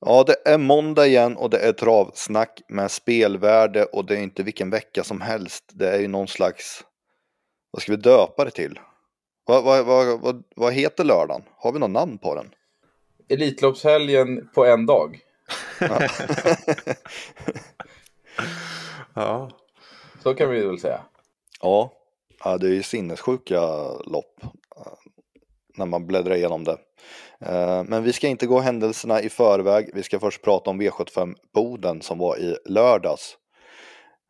Ja, det är måndag igen och det är travsnack med spelvärde och det är inte vilken vecka som helst. Det är ju någon slags, vad ska vi döpa det till? Vad, vad, vad, vad, vad heter lördagen? Har vi något namn på den? Elitloppshelgen på en dag. Ja. Ja, Så kan vi väl säga. ja, ja, det är ju sinnessjuka lopp eh, när man bläddrar igenom det. Eh, Men vi ska inte gå händelserna i förväg. Vi ska först prata om V75 Boden som var i lördags.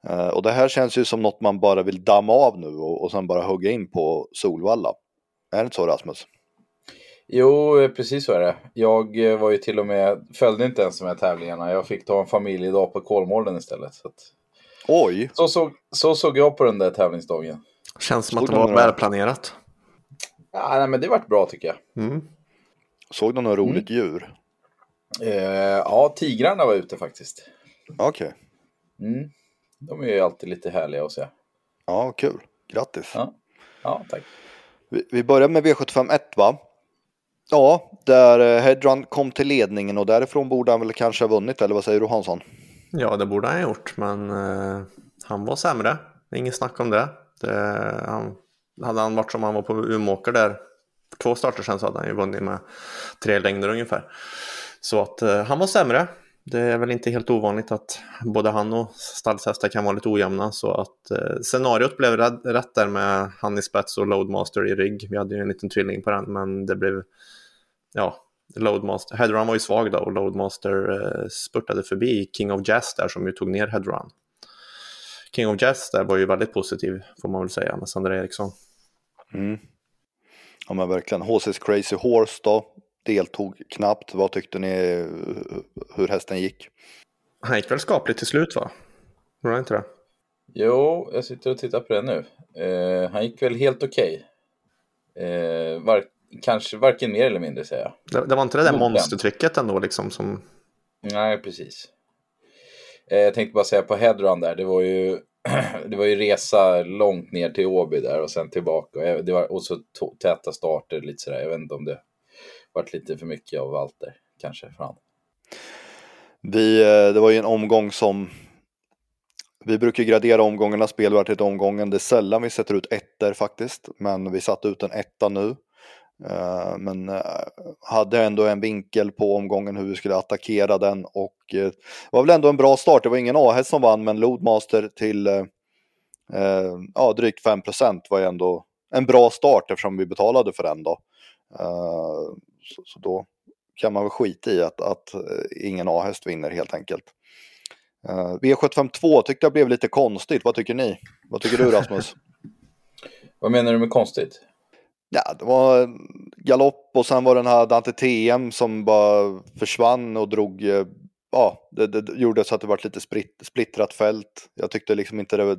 Eh, Och det här känns ju som något man bara vill damma av nu och, och sen bara hugga in på Solvalla. Är det inte så Rasmus? Jo, eh, precis så är det. Jag var ju till och med, följde inte ens här tävlingarna. Jag fick ta en familjedag på Kolmården istället. Så, att, Oj, så, såg, så såg jag på den där tävlingsdagen. känns som att det var välplanerat. Ja, nej, men det vart bra tycker jag. Mm. Såg du något roligt djur? Eh, ja, tigrarna var ute faktiskt. Okej, Mm. De är ju alltid lite härliga att se. ja kul. Grattis. Ja, ja tack. Vi, vi börjar med V751 va? Ja, där eh, Hedron kom till ledningen och därifrån borde han väl kanske ha vunnit, eller vad säger du Hansson? Ja, det borde han ha gjort, men eh, han var sämre. Inget snack om det. det han, hade han varit som han var på Umeåker där, två starter sen så hade han ju vunnit med tre längder ungefär. Så att eh, han var sämre. Det är väl inte helt ovanligt att både han och stallshästar kan vara lite ojämna. Så att eh, scenariot blev rätt, rätt där med han i spets och Loadmaster i rygg. Vi hade ju en liten tvilling på den, men det blev, ja, Loadmaster, Headrun var ju svag då och Loadmaster eh, spurtade förbi King of Jazz där som ju tog ner Headrun. King of Jazz där var ju väldigt positiv får man väl säga med Sandra Eriksson. Mm. Ja men verkligen. HC's Crazy Horse då, deltog knappt. Vad tyckte ni hur hästen gick? Han gick väl skapligt till slut va? Var det inte det? Jo, jag sitter och tittar på det nu. Eh, han gick väl helt okej. Eh, var, kanske varken mer eller mindre säger jag. Det, det var inte det där Godkänt. monstertricket ändå liksom som... Nej, precis. Eh, jag tänkte bara säga på headrun där, det var ju det var ju resa långt ner till Åby där och sen tillbaka. Och Det var, och så to- täta starter lite sådär. Jag vet inte om det varit lite för mycket av allt där. Kanske för han. Vi, eh, det var ju en omgång som vi brukar gradera omgångarna spelvärdet till omgången. Det är sällan vi sätter ut ettor faktiskt, men vi satte ut en etta nu. Eh, men eh, hade ändå en vinkel på omgången hur vi skulle attackera den och det var väl ändå en bra start. Det var ingen A-häst som vann, men Lodmaster till ja, drygt 5 var ju ändå en bra start eftersom vi betalade för den då. Så, då kan man väl skita i att, att ingen A-häst vinner helt enkelt. V752 tyckte jag blev lite konstigt. Vad tycker ni? Vad tycker du Rasmus? Vad menar du med konstigt? Ja, det var galopp och sen var den här Dante TM som bara försvann och drog. eh, Ja, det, det gjorde så att det var lite spritt, splittrat fält. Jag tyckte liksom inte det var.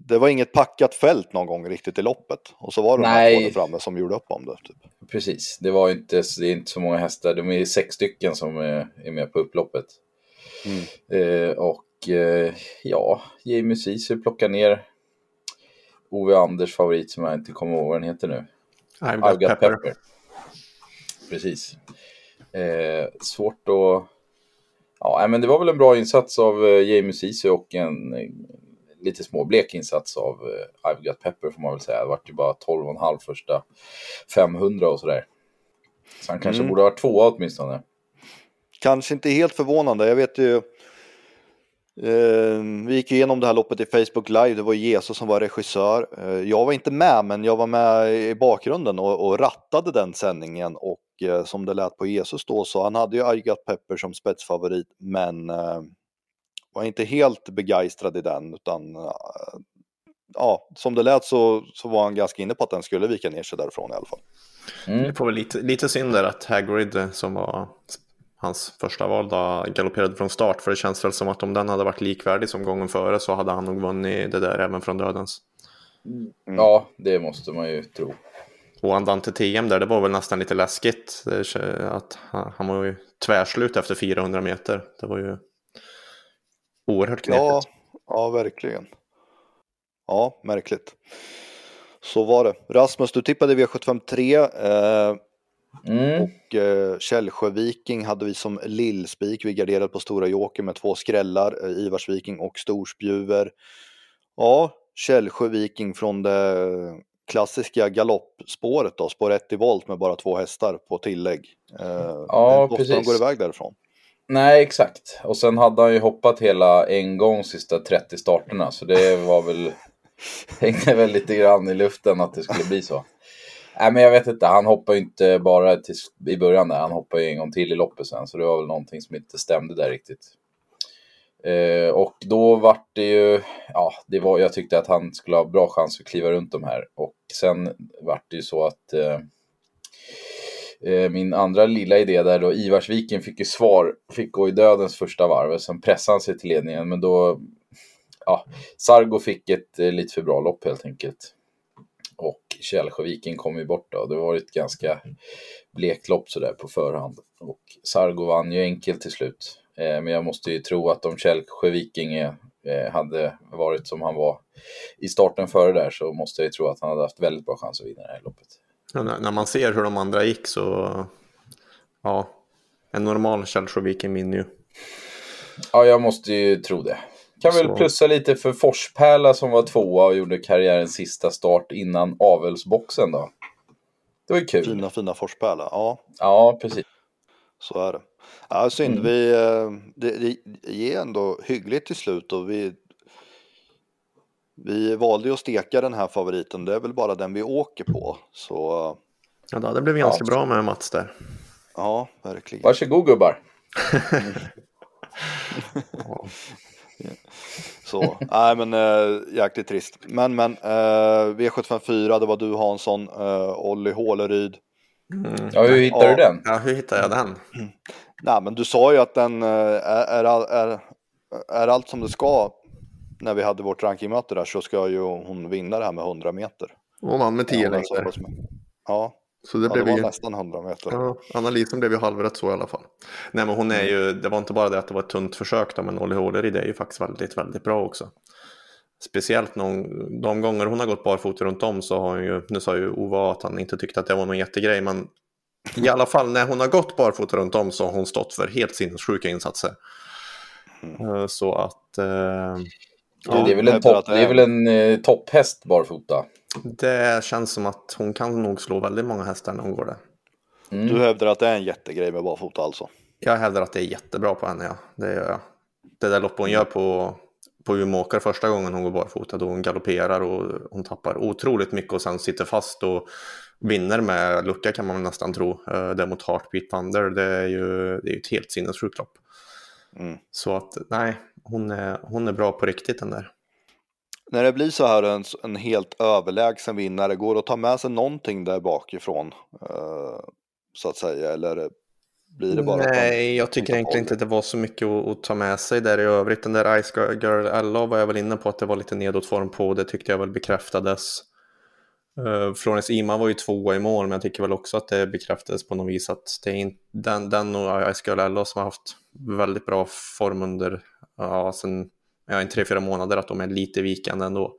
det- var inget packat fält någon gång riktigt i loppet. Och så var det de här Nej. två där framme som gjorde upp om det. Typ. Precis, det var inte, det är inte så många hästar. De är sex stycken som är, är med på upploppet. Mm. Eh, och eh, ja, Jamie Ceesay plockar ner Ove Anders favorit som jag inte kommer ihåg vad den heter nu. I've I've got got pepper. pepper. Precis. Eh, svårt att... Ja, men det var väl en bra insats av eh, Jamie Ceesay och en eh, lite småblek insats av eh, I've got pepper får man väl säga. Det vart ju bara 12,5 första 500 och sådär. Så han kanske Mm. borde ha varit tvåa åtminstone. Kanske inte helt förvånande. Jag vet ju. Ehm, vi gick igenom det här loppet i Facebook live. Det var Jesus som var regissör. Ehm, jag var inte med, men jag var med i bakgrunden och, och rattade den sändningen. Och eh, som det lät på Jesus då så han hade ju I Got Pepper som spetsfavorit, men eh, var inte helt begeistrad i den utan eh, ja, som det lät så, så var han ganska inne på att den skulle vika ner sig därifrån i alla fall. Mm. Det får väl lite, lite synd där att Hagrid som var hans första val då, galopperade från start. För det känns väl som att om den hade varit likvärdig som gången före så hade han nog vunnit det där även från dödens. Mm. Ja, det måste man ju tro. Och Andante TM där, det var väl nästan lite läskigt. Kä- att han, han var ju tvärslut efter 400 meter. Det var ju oerhört knepigt. Ja, ja, verkligen. Ja, märkligt. Så var det. Rasmus, du tippade V753. Eh, Mm. Och eh, Källsjö Viking hade vi som lillspik. Vi garderade på Stora Joker med två skrällar, eh, Ivars Viking och Storspjuver. Ja, Källsjö Viking från det klassiska galoppspåret då, spår 1 i volt med bara två hästar på tillägg. Eh, Ja, ofta de precis. går iväg därifrån. Nej, exakt. Och sen hade han ju hoppat hela en gång sista 30 starterna, så det var väl... hängde väl lite grann i luften att det skulle bli så. Nej, men jag vet inte. Han hoppar ju inte bara till, i början där. Han hoppar ju en gång till i loppet sen, så det var väl någonting som inte stämde där riktigt. Eh, och då vart det ju, ja, det var, jag tyckte att han skulle ha bra chans att kliva runt de här. Och sen vart det ju så att eh, eh min andra lilla idé där då, Ivarsviken fick ju svar, fick gå i dödens första varv, sen pressade han sig till ledningen, men då, ja, Sargo fick ett eh, lite för bra lopp helt enkelt. Källsjöviken kom ju bort då, det var ett ganska blekt lopp sådär på förhand. Och Sargo vann ju enkelt till slut. Eh, men jag måste ju tro att om Källsjöviking eh, hade varit som han var i starten före där så måste jag ju tro att han hade haft väldigt bra chans att vinna det här loppet. Ja, när, man ser hur de andra gick så, ja, en normal Källsjöviken vinner ju. Ja, jag måste ju tro det. Kan väl Så. plussa lite för Forspärla som var tvåa och gjorde karriärens sista start innan avelsboxen då. Det var ju kul. Fina, fina Forspärla. Ja, Ja, precis. så är det. Ja, synd. Mm. Vi, eh, det, det ger ändå hyggligt till slut och vi, vi valde ju att steka den här favoriten. Det är väl bara den vi åker på. Så Ja, det blivit ganska Ja. bra med Mats där. ja, verkligen. Varsågod gubbar. Ja. Så, nej men äh, jäkligt trist. Men men, eh, V754, det var du Hansson, uh, Olli Håleryd. Mm. Ja, hur hittar Ja. du den? Ja, hur hittar jag den? Nej men du sa ju att den eh, är, är, all- är, är allt som det ska. När vi hade vårt rankingmöte där så ska ju hon vinna det här med 100 meter. Hon vann med 10 Ja, hon är så längder. Ja, Så det ja, det blev var ju... nästan 100 meter. Ja, analysen blev ju halvrätt så i alla fall. Nej men hon är ju, det var inte bara det att det var ett tunt försök då, men Olli Håleryd är ju faktiskt väldigt, väldigt bra också. Speciellt någon, de gånger hon har gått barfota runt om så har hon ju, nu sa ju Ove att han inte tyckte att det var någon jättegrej, men i alla fall när hon har gått barfota runt om så har hon stått för helt sinnessjuka insatser. Eh, Så att eh, det är väl en, topp, det det är väl en eh, topphäst barfota? Det känns som att hon kan nog slå väldigt många hästar när hon går där. Mm. Du hävdar att det är en jättegrej med barfota alltså? Jag hävdar att det är jättebra på henne, ja. Det gör jag. Det där loppet hon gör på, på Umeåker första gången hon går barfota, då hon galopperar och hon tappar otroligt mycket och sen sitter fast och vinner med lucka kan man nästan tro. Eh, Det mot Heartbeat Thunder, det är ju, det är ju ett helt sinnessjukt lopp. Mm. Så att nej, hon är, hon är bra på riktigt den där. När det blir så här en, en helt överlägsen vinnare, går det att ta med sig någonting där bakifrån? Eh, så att säga, eller blir det bara Nej, jag tycker egentligen inte att det var så mycket att, att ta med sig där i övrigt. Den där Ice Girl LA var jag väl inne på att det var lite nedåtform på. Det tyckte jag väl bekräftades. Uh, Florence Ima var ju tvåa i mål, men jag tycker väl också att det bekräftades på något vis att det är inte den, den och Ice Girl LA som har haft väldigt bra form under ja, sen, ja, en tre, fyra månader, att de är lite vikande ändå.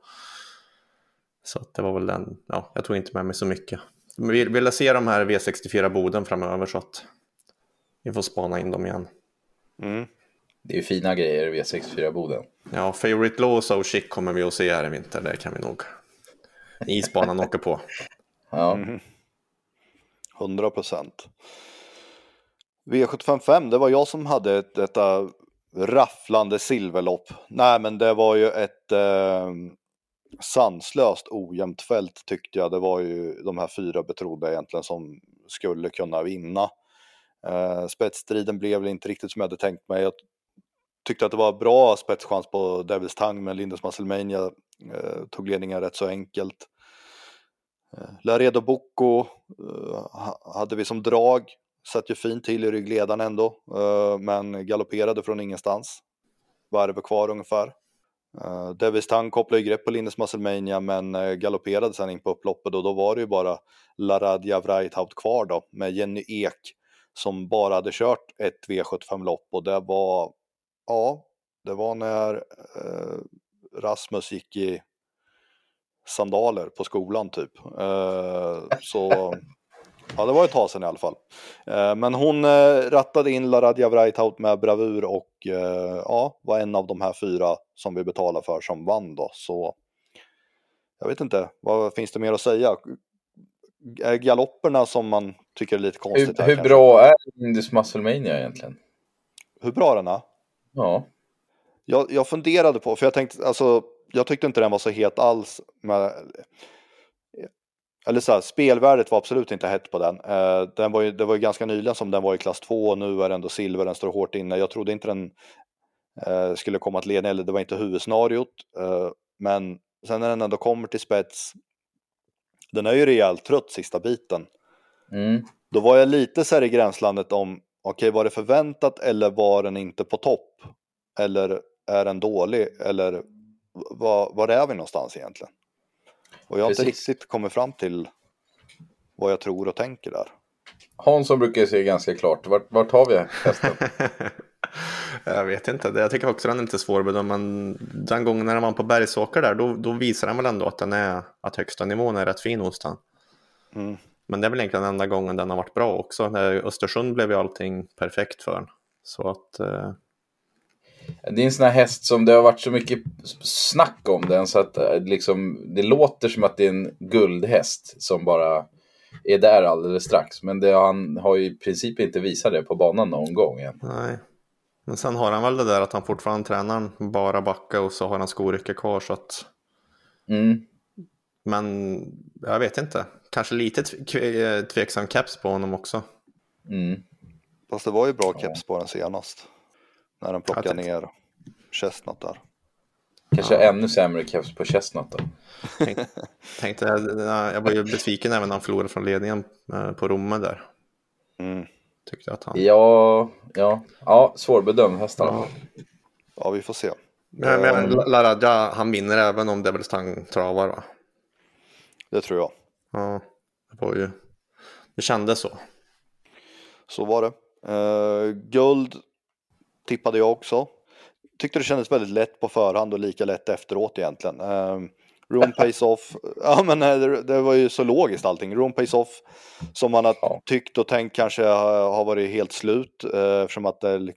Så att det var väl den, ja, jag tog inte med mig så mycket. Men vi vill se de här V64 Boden framöver så att vi får spana in dem igen. Mm. Det är ju fina grejer V64 Boden. Ja, Favorite Law och Chic kommer vi att se här i vinter, det kan vi nog. Isbanan åker på. Ja. Mhm. 100 procent. V755, det var jag som hade ett, detta rafflande silverlopp. Nej, men det var ju ett eh, sanslöst ojämnt fält tyckte jag. Det var ju de här fyra betrodda egentligen som skulle kunna vinna. Eh, spetsstriden blev väl inte riktigt som jag hade tänkt mig. Jag tyckte att det var bra spetschans på Devils Tang men Lindes Musclemania eh, tog ledningen rätt så enkelt. Eh, Laredo Bocco eh, hade vi som drag, satt ju fint till i ryggledaren ändå, eh, men galopperade från ingenstans. Varv kvar ungefär. Eh, Davis Devis Tang kopplade ju grepp på Linus Musselmania men eh, galopperade sen in på upploppet och då var det ju bara Laradja Vreithaut kvar då med Jenny Ek som bara hade kört ett V75-lopp och det var, ja, det var när eh, Rasmus gick i sandaler på skolan typ. Eh, så Ja, det var ett tag sedan i alla fall. Eh, men hon eh, rattade in Laradja Vrajtaut med bravur och eh, ja, var en av de här fyra som vi betalar för som vann då. Så jag vet inte, vad finns det mer att säga? Galopperna som man tycker är lite konstigt? Hur, hur bra är Indus Musclemania egentligen? Hur bra den är? Ja. Jag, jag funderade på, för jag tänkte, alltså, jag tyckte inte den var så het alls. Med, eller så här, spelvärdet var absolut inte hett på den. Eh, den var ju, det var ju ganska nyligen som den var i klass 2 och nu är den ändå silver, den står hårt inne. Jag trodde inte den eh, skulle komma att leda, eller det var inte huvudscenariot. Eh, men sen när den ändå kommer till spets, den är ju rejält trött sista biten. Mm. Då var jag lite så här i gränslandet om, okej okay, var det förväntat eller var den inte på topp? Eller är den dålig? Eller var, var är vi någonstans egentligen? Och jag har Precis. inte riktigt kommit fram till vad jag tror och tänker där. Hansson brukar se ganska klart. Vart, vart har vi hästen? jag vet inte. Jag tycker också den är lite svårbedömd. Men den gången när var på Bergsåker där, då, då visar den väl ändå att den är att högsta nivån är rätt fin hos den. Mm. Men det är väl egentligen den enda gången den har varit bra också. När Östersund blev ju allting perfekt för den. Så att eh, det är en sån här häst som det har varit så mycket snack om den så att eh, liksom, det låter som att det är en guldhäst som bara är där alldeles strax. Men det, han har ju i princip inte visat det på banan någon gång än. Nej. Men sen har han väl det där att han fortfarande tränar bara backa och så har han skorycke kvar så att... Mm. Men jag vet inte. Kanske lite tveksam keps på honom också. Mm. Fast det var ju bra keps på den senast. När de plockar ner Chestnut där. Kanske ja. ännu sämre keps på Chestnut då. Tänkte, tänkte jag, var ju besviken även när han förlorade från ledningen eh, på Romme där. Mm. Tyckte att han... Ja, ja, ja svårbedömd häst ja. ja, vi får se. Men, men um, Laradja, han vinner även om Devil Stang travar va? Det tror jag. Ja, det var ju... Det kändes så. Så var det. Uh, guld tippade jag också. Tyckte det kändes väldigt lätt på förhand och lika lätt efteråt egentligen. Um, room pays off, ja men eh, det, det, var ju så logiskt allting. Room pays off som man har ja. tyckt och tänkt kanske har varit helt slut uh, eftersom att det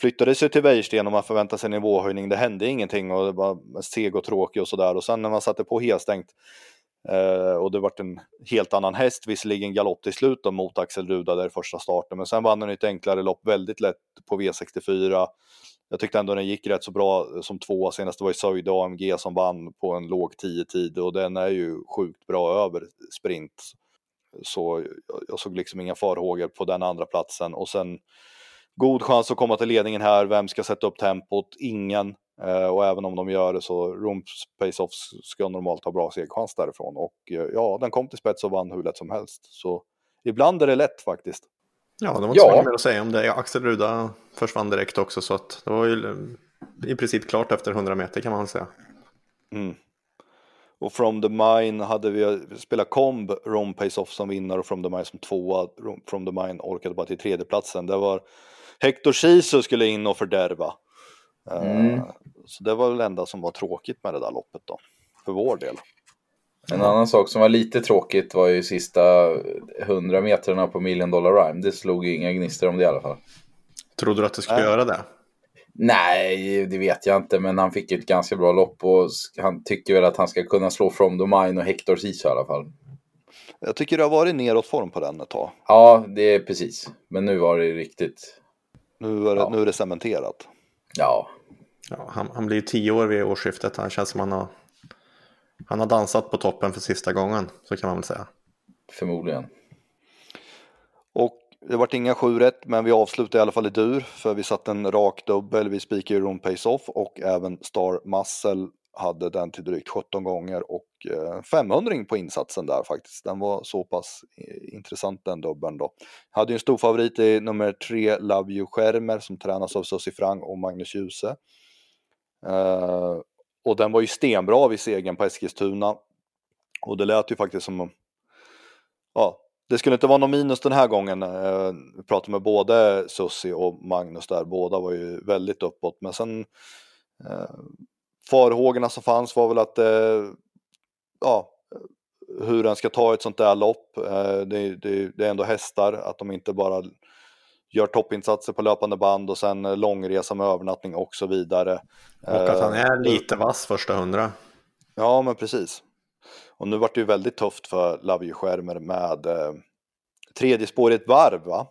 flyttade sig till Wäjersten och man förväntade sig nivåhöjning. Det hände ingenting och det var seg och tråkig och sådär och sen när man satte på helstängt Eh, och det vart en helt annan häst, visserligen galopp till slut då, mot Axel Ruda där i första starten. Men sen vann den ett enklare lopp väldigt lätt på V64. Jag tyckte ändå den gick rätt så bra eh, som tvåa senast. Det var ju Söjde AMG som vann på en låg 10-tid och den är ju sjukt bra över sprint. Så jag såg liksom inga farhågor på den andra platsen och sen god chans att komma till ledningen här. Vem ska sätta upp tempot? Ingen. Eh, och även om de gör det så Room Space-Offs ska normalt ha bra segerchans därifrån. Och eh, ja, den kom till spets och vann hur lätt som helst. Så ibland är det lätt faktiskt. Ja, det var inte så mycket mer att säga om det. Axel Ruda försvann direkt också så att det var ju eh, i princip klart efter 100 meter kan man säga. Mm. Och From the Mine hade vi spelat komb, Rom Pace Off som vinnare och From the Mine som tvåa. From the Mine orkade bara till tredjeplatsen. Det var Hector Sisu skulle in och fördärva. Mm. Så det var väl det enda som var tråkigt med det där loppet då, för vår del. En annan sak som var lite tråkigt var ju sista 100 metrarna på Million Dollar Rhyme. Det slog ju inga gnistor om det i alla fall. Trodde du att det skulle Nej. göra det? Nej, det vet jag inte, men han fick ett ganska bra lopp och han tycker väl att han ska kunna slå From the Mine och Hector Sisu i alla fall. Jag tycker det har varit neråt form på den ett tag. Ja, det är precis. Men nu var det riktigt. Nu är det, ja. nu är det cementerat. Ja. ja han, han blir tio år vid årsskiftet. Han känns som han har, han har dansat på toppen för sista gången. Så kan man väl säga. Förmodligen. Och det vart inga sju rätt, men vi avslutade i alla fall i dur. För vi satte en rak dubbel, vi spikade Room Pace Off och även Star Muscle hade den till drygt 17 gånger och eh, 500 på insatsen där faktiskt. Den var så pass eh, intressant den dubbeln då. Hade ju en stor favorit i nummer 3, Love You skärmer som tränas av Susie Frang och Magnus Djuse. Uh, och den var ju stenbra vid segern på Eskilstuna. Och det lät ju faktiskt som ja, det skulle inte vara någon minus den här gången. Uh, vi pratade med både Susie och Magnus där, båda var ju väldigt uppåt. Men sen uh, farhågorna som fanns var väl att eh, ja, hur den ska ta ett sånt där lopp. Eh, det, det, det, är ändå hästar, att de inte bara gör toppinsatser på löpande band och sen långresa med övernattning och så vidare. Och att han är lite vass första hundra. Ja, men precis. Och nu vart det ju väldigt tufft för Lavie Skärmer med eh, tredje spår i ett varv va?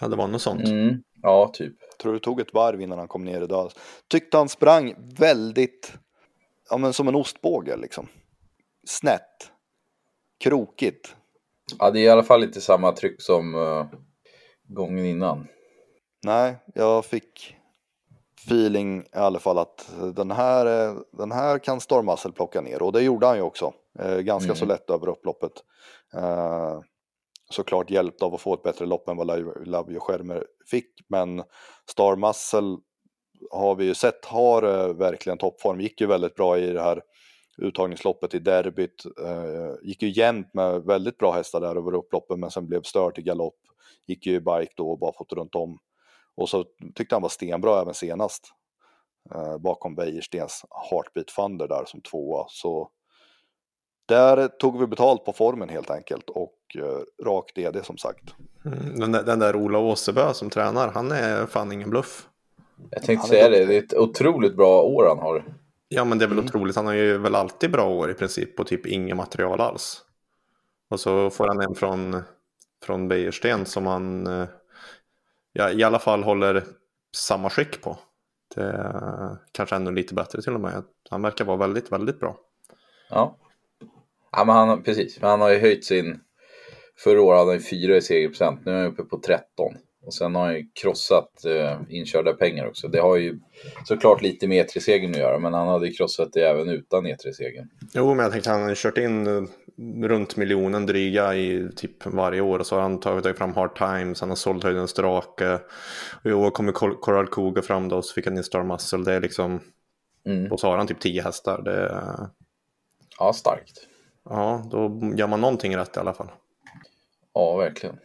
Ja, det var något sånt. Mm. Ja, typ. Tror det tog ett varv innan han kom ner idag. Tyckte han sprang väldigt, ja men som en ostbåge liksom. Snett. Krokigt. Ja, det är i alla fall inte samma tryck som uh, gången innan. Nej, jag fick feeling i alla fall att den här, eh, den här kan Stormassel plocka ner och det gjorde han ju också. Eh, ganska mm. så lätt över upploppet. Eh, såklart hjälpt av att få ett bättre lopp än vad Lavio Schermer fick. Men Star Muscle har vi ju sett har eh, verkligen toppform. Gick ju väldigt bra i det här uttagningsloppet i derbyt. Eh, gick ju jämnt med väldigt bra hästar där över upploppen men sen blev stört i galopp. Gick ju i bike då och bara fått runt om. Och så tyckte han var stenbra även senast. Eh, bakom Wäjerstens Heartbeat Thunder där som tvåa. Så där tog vi betalt på formen helt enkelt och eh, rak DD som sagt. Mm, den, där, den där Ola Åsebö som tränar, han är fan ingen bluff. Jag tänkte säga det, det är ett otroligt bra år han har. Ja men det är väl mm. otroligt, han har ju väl alltid bra år i princip på typ inget material alls. Och så får han en från, från Bejersten som han eh, ja, i alla fall håller samma skick på. Det är kanske ännu lite bättre till och med. Han verkar vara väldigt, väldigt bra. Ja. Ja, men han, precis. Han har ju höjt sin... Förra året hade han 4 i segerprocent, nu är han uppe på 13. Och sen har han ju krossat eh, inkörda pengar också. Det har ju såklart lite med E3-segern att göra, men han hade ju krossat det även utan E3-segern. Jo, men jag tänkte att han har kört in eh, runt miljonen dryga i typ varje år. Och så har han tagit fram Hard Times, han har sålt Höjdens Drake. Och i år kommer Coral Cougar fram då, så fick han in Star Muscle. Det är liksom... Mm. Och så har han typ 10 hästar. Det. Ja, starkt. Ja, då gör man någonting rätt i alla fall. Ja, verkligen.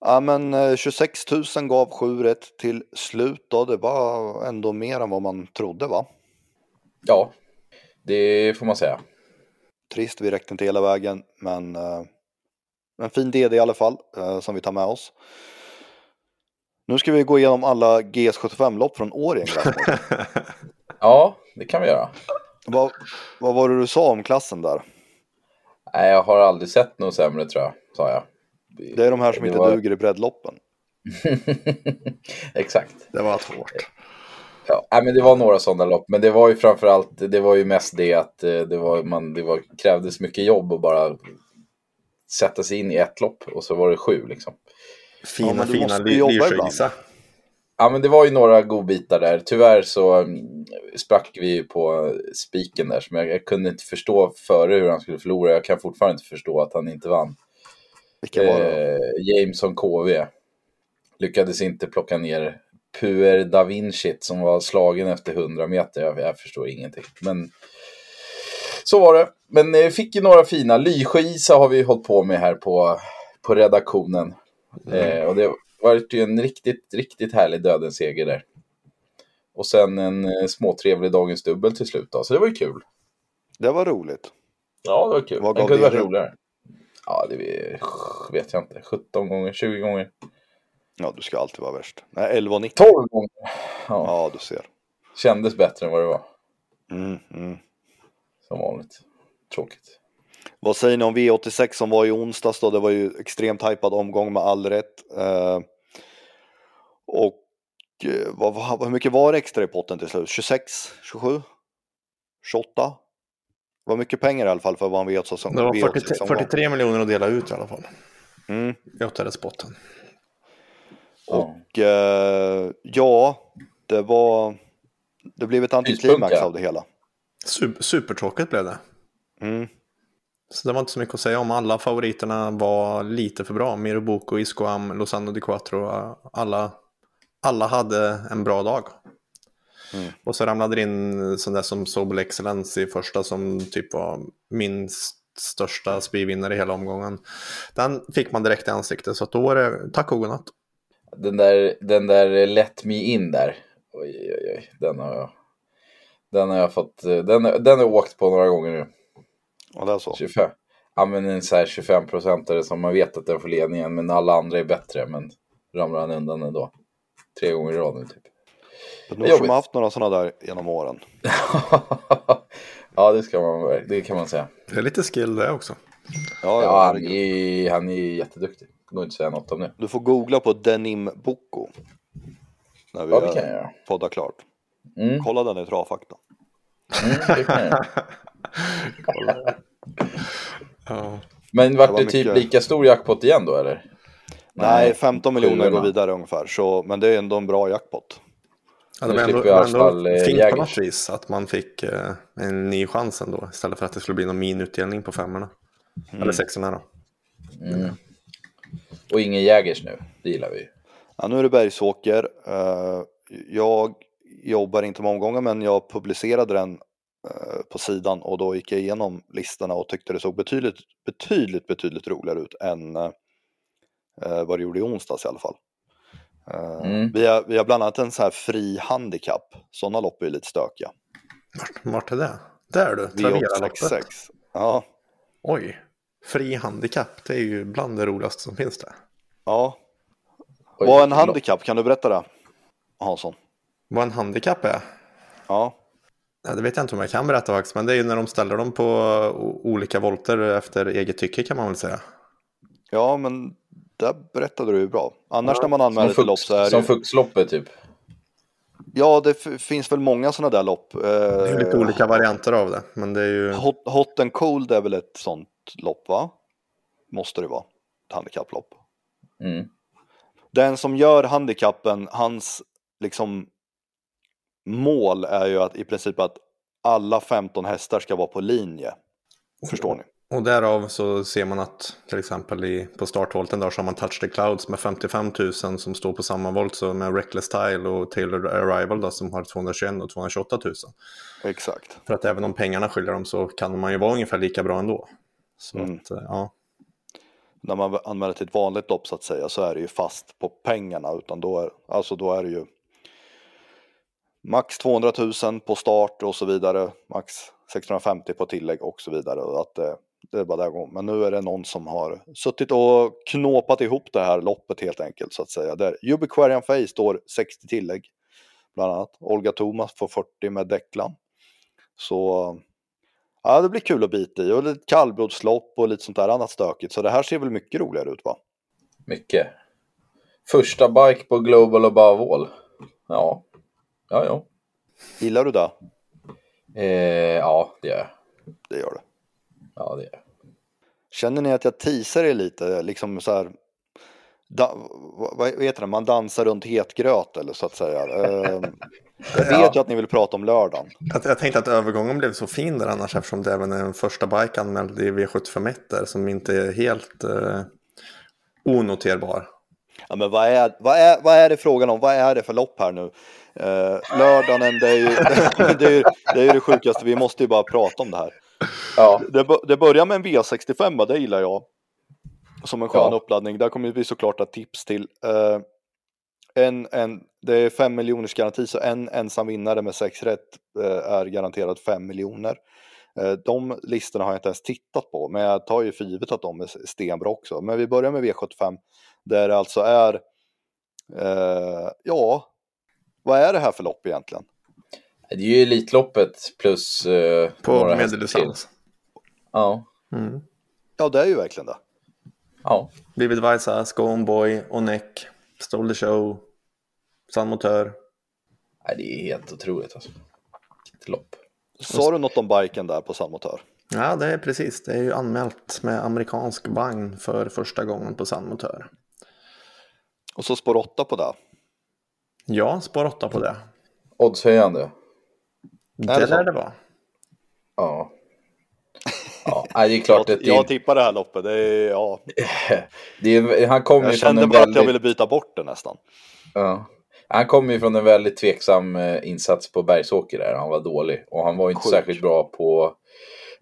Ja, men 26 eh, 000 gav 7 rätt till slut då. Det var ändå mer än vad man trodde va? Ja, det får man säga. Trist, vi räckte inte hela vägen, men uh, en fin DD i alla fall uh, som vi tar med oss. Nu ska vi gå igenom alla GS75-lopp från Årjäng. ja, det kan vi göra. Vad, vad var det du sa om klassen där? Nej, jag har aldrig sett något sämre tror jag, sa jag. Det är de här som det inte var... duger i breddloppen. Exakt. Det var hårt. Ja, men det var några sådana lopp, men det var ju framförallt, det var ju mest det att eh, det, var, man, det var, krävdes mycket jobb att bara sätta sig in i ett lopp och så var det sju liksom. Fina, ja, fina Lyrsjöisa. Ja, men det var ju några godbitar där. Tyvärr så mm, sprack vi på spiken där. Som jag, jag, kunde inte förstå före hur han skulle förlora. Jag kan fortfarande inte förstå att han inte vann. Vilka var det? Eh, Jameson KV. Lyckades inte plocka ner Puer da Vinci som var slagen efter 100 meter. Jag, jag förstår ingenting. Men så var det. Men eh, fick ju några fina. Lysjöisa har vi hållit på med här på, på redaktionen. Mm. Eh, och det var ju en riktigt, riktigt härlig dödens seger där. Och sen en eh, småtrevlig Dagens Dubbel till slut då. Så det var ju kul. Det var roligt. Ja, det var kul. Vad det kunde varit roligare. Ja, det vet jag inte. 17 gånger, 20 gånger. Ja, du ska alltid vara värst. Nej, 11 och 19. 12 gånger. Ja. ja, du ser. Kändes bättre än vad det var. Mm, mm. Som vanligt. Tråkigt. Vad säger ni om V86 som var i onsdags då? Det var ju extremt hypad omgång med all rätt. Eh, och eh, vad, vad, hur mycket var det extra i potten till slut? 26? 27? 28? var mycket pengar i alla fall för vad han vet. Så som det var 43, 43 miljoner att dela ut i alla fall. Mm. I åttondelspotten. Och eh, ja, det var... Det blev ett antiklimax av det hela. Super, supertråkigt blev det. Mm. Så det var inte så mycket att säga om. Alla favoriterna var lite för bra. Mirobuco, Iscoam, Lozano di Quattro. Alla, alla hade en bra dag. Mm. Och så ramlade det in där som Sobel Excellence i första som typ var min största spyvinnare i hela omgången. Den fick man direkt i ansiktet så då var det tack och godnatt. Den där, den där Let Me In där. Oj, oj, oj. Den har jag, den har jag fått, den, den har jag åkt på några gånger nu. Ja, det är så. 25. Ja, men en så här 25 procentare som man vet att den får ledningen, men alla andra är bättre, men ramlar han undan ändå. Tre gånger i rad nu typ. Det är nog som har haft några sådana där genom åren. ja, det, ska man, det kan man säga. Det är lite skill det också. Ja, Ja, han, är, han är jätteduktig. Det går inte att säga något om det. Du får googla på Denim Boko. När vi Ja, det kan jag göra. poddat klart. Mm, Kolla den i Travfakta. mm, det kan jag göra. Ja. Men vart Det var det typ mycket- lika stor jackpot igen då eller? Nej, 15 miljoner går vidare ungefär. Så, men det är ändå en bra jackpot. Ja, det var ändå, ändå eh, fint på Jägers. något vis att man fick eh, en ny chans ändå istället för att det skulle bli någon minutdelning på femmorna. Eller sexorna då. Mm. Och ingen Jägers nu, det gillar vi. Ja, nu är det Bergsåker. Eh, jag jobbar inte med omgångar men jag publicerade den eh, på sidan och då gick jag igenom listorna och tyckte det såg betydligt, betydligt, betydligt roligare ut än eh, vad det gjorde i onsdags i alla fall. Eh, Mm. vi, har, vi har bland annat en så här fri handikapp. Sådana lopp är ju lite stökiga. Vart, vart är det? Där du, Travera-loppet. V866. Ja, Oj, fri handikapp, det är ju bland det roligaste som finns där. ja. Oj, Vad är en handikapp? Kan du berätta det? Hansson? Vad en handikapp är? Ja. Ja, det vet jag inte om jag kan berätta faktiskt, men det är ju när de ställer dem på olika volter efter eget tycke kan man väl säga. Ja, men där berättade du ju bra. Annars Ja, när man anmäler Som, till lopp så är det som ju... Fuxloppet typ. Ja, det finns väl många sådana där lopp. Eh, Det är lite olika varianter av det, men det är ju... Hot, hot and cold är väl ett sånt lopp, va? Måste det vara. Ett handikapplopp. Mm. Den som gör handikappen, hans liksom mål är ju att i princip att alla 15 hästar ska vara på linje. Förstår ni? Och därav så ser man att till exempel i, på startvolten där så har man Touch the Clouds med 55 000 som står på samma volt så med Reckless Style och Taylor Arrival då, som har 221 och 228 000. Exakt. För att även om pengarna skiljer dem så kan man ju vara ungefär lika bra ändå. Så Mm. att, eh, ja. När man anmäler till ett vanligt lopp så att säga så är det ju fast på pengarna. Utan då är, alltså då är det ju max 200 000 på start och så vidare. Max 650 på tillägg och så vidare. Och att det, det är bara där går. Men nu är det någon som har suttit och knåpat ihop det här loppet helt enkelt så att säga. Där Ubiquarian Face står 60 tillägg. Bland annat. Olga Thomas får 40 med Declan. Så ja, det blir kul att bita i. Och lite kallblodslopp och lite sånt där annat stökigt. Så det här ser väl mycket roligare ut va? Mycket. Första bike på Global Above All. Ja. Ja, ja. Gillar du det? Eh, ja, det gör jag. Det gör du. Ja, det gör jag. Känner ni att jag teasar er lite? Liksom så här, da, vad, heter det? Man dansar runt het gröt eller så att säga. Eh, jag vet ju att ni vill prata om lördagen. Jag, jag tänkte att övergången blev så fin där annars eftersom det även är en första bike anmäld i V751 där som inte är helt eh, onoterbar. Ja, men vad är, vad, är, vad är det frågan om? Vad är det för lopp här nu? Eh, lördagen, det är, ju, det, är ju, det är ju det sjukaste. Vi måste ju bara prata om det här. Ja, Det, det börjar med en V65, det gillar jag. Som en skön Ja. uppladdning. Där kommer vi såklart att tips till. Eh, en, en, det är 5 miljoners garanti, så en ensam vinnare med 6 rätt eh, är garanterad 5 miljoner. Eh, de listorna har jag inte ens tittat på, men jag tar ju för givet att de är stenbra också. Men vi börjar med V75, där det alltså är, ja, vad är det här för lopp egentligen? Det är ju Elitloppet plus eh, På medeldistans. Ja, Mm. Ja, det är ju verkligen det. ja. Vivid Vaisa, Scone Boy, Onek, Stole the Show, Sun Motör. Nej, det är helt otroligt alltså. Vilket lopp. Sa du något om biken där på Sandmotör? Ja, det är precis. Det är ju anmält med amerikansk vagn för första gången på Sun Motör. Och så spår 8 på det. Ja, spår 8 på det. Oddshöjande. Det Är det lär det vara. Ja. Ja, det är klart Jag, att jag det, tippar det här loppet. Det är, ja, det är, han kommer jag kände bara att väldigt... jag ville byta bort det nästan. Ja. Han kom ju från en väldigt tveksam eh, insats på Bergsåker där. Han var dålig. Och han var ju inte Sjuk. särskilt bra på...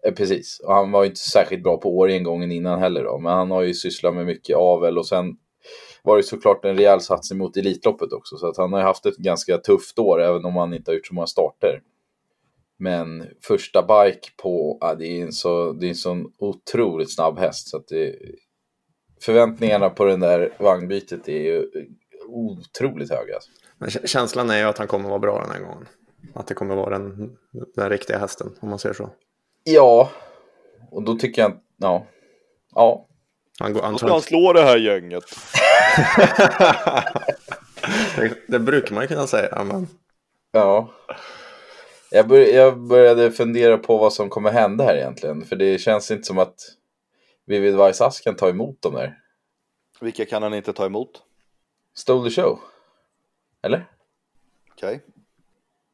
Eh, precis. Och han var ju inte särskilt bra på Årjäng gången innan heller då. Men han har ju sysslat med mycket avel och sen var det såklart en rejäl satsning mot Elitloppet också. Så att han har ju haft ett ganska tufft år även om han inte har gjort så många starter. Men första bike på, ja, det är en så, det är en sån otroligt snabb häst. Så att det, förväntningarna på den där vagnbytet är ju otroligt höga. Alltså. Men känslan är ju att han kommer vara bra den här gången. Att det kommer vara den, den riktiga hästen, om man säger så. Ja, och då tycker jag, ja. Ja. Han, går, han, ska han slå det här gänget? det, det, brukar man ju kunna säga, men... Ja. Jag, bör, jag började fundera på vad som kommer hända här egentligen. För det känns inte som att Vivid Vaisas kan ta emot dem där. Vilka kan han inte ta emot? Stole the show. Eller? Okej. Okay.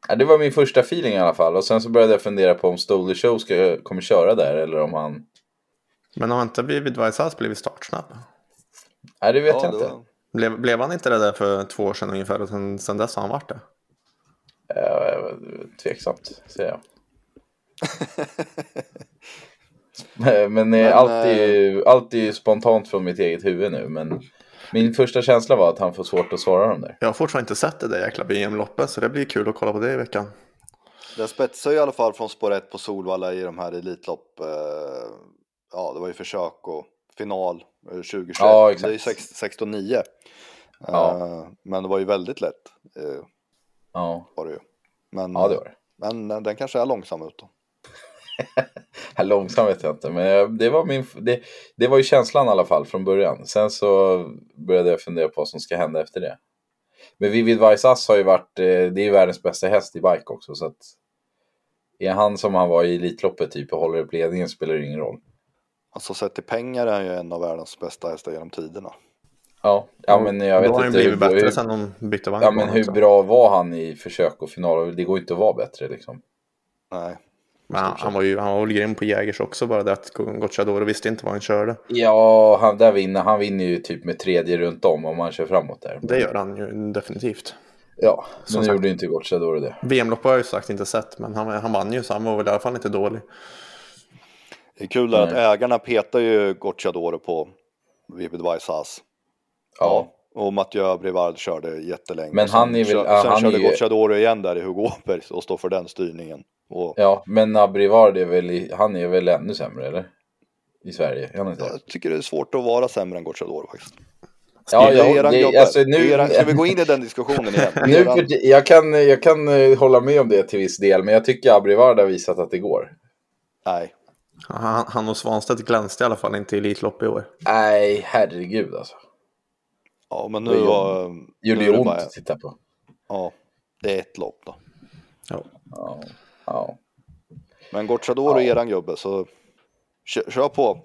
Ja, det var min första feeling i alla fall. Och sen så började jag fundera på om Stole the Show ska, kommer köra där eller om han... Men har inte Vivid Vaisas blivit startsnabb? Nej, det vet ja, jag inte. Var... Blev, blev han inte det där för två år sedan ungefär och sen, sen dess har han varit det? Ja, tveksamt, säger jag. men, men allt, är ju, eh, allt är ju spontant från mitt eget huvud nu. Men min första känsla var att han får svårt att svara dem där. Jag har fortfarande inte sett det där jäkla BM-loppet så det blir kul att kolla på det i veckan. Det spetsar i alla fall från spår 1 på Solvalla i de här Elitlopp. Eh, ja, det var ju försök och final 2021. Ja, exakt. Det är ju 16-9. Ja. Men det var ju väldigt lätt. Ja. Var det ju. Men, ja, det var det. Men den kanske är långsam ut då. långsam vet jag inte, men det var, min, det, det var ju känslan i alla fall från början. Sen så började jag fundera på vad som ska hända efter det. Men Vivid Vaisas har ju varit, det är ju världens bästa häst i bike också, så att är han som han var i Elitloppet typ och håller upp ledningen spelar det ingen roll. Alltså sett till pengar är han ju en av världens bästa hästar genom tiderna. Ja, ja men jag vet inte. Då har han blivit bättre hur, sen de bytte vagn. Ja, men hur bra var han i försök och final? Det går inte att vara bättre liksom. Nej. Men han, han, var ju han var väl grym på Jägers också, bara det att Gocciadoro visste inte vad han körde. Ja, han, där vinner, han vinner ju typ med tredje runt om om han kör framåt där. Det gör han ju definitivt. Ja, men nu gjorde inte Gocciadoro det. VM-lopp har jag ju sagt inte sett, men han, han vann ju så han var väl i alla fall inte dålig. Det är kul att ägarna petar ju Gocciadoro på Vivid Vaisas. Ja. Och Mathieu Brevard körde jättelänge. Men han är väl... Sen, ja, sen han körde är ju... Gocciadoro igen där i Hugo Åberg och står för den styrningen. Och... Ja, men Abrivard är väl, han är väl ännu sämre eller? I Sverige, inte? Jag tycker det är svårt att vara sämre än Gocciadoro faktiskt. Ja, ja, det, alltså nu... Ska vi gå in i den diskussionen igen? nu jag, kan, jag kan eh, hålla med om det till viss del, men jag tycker Abrivard har visat att det går. Nej. Han, han och Svanstedt glänste i alla fall inte i Elitlopp i år. Nej, herregud alltså. Ja, men nu var... Gjorde ju ont bara... att titta på. Ja, det är ett lopp då. Ja. ja. ja. Men Gocciadoro ja. är eran gubbe, så kör, kör på.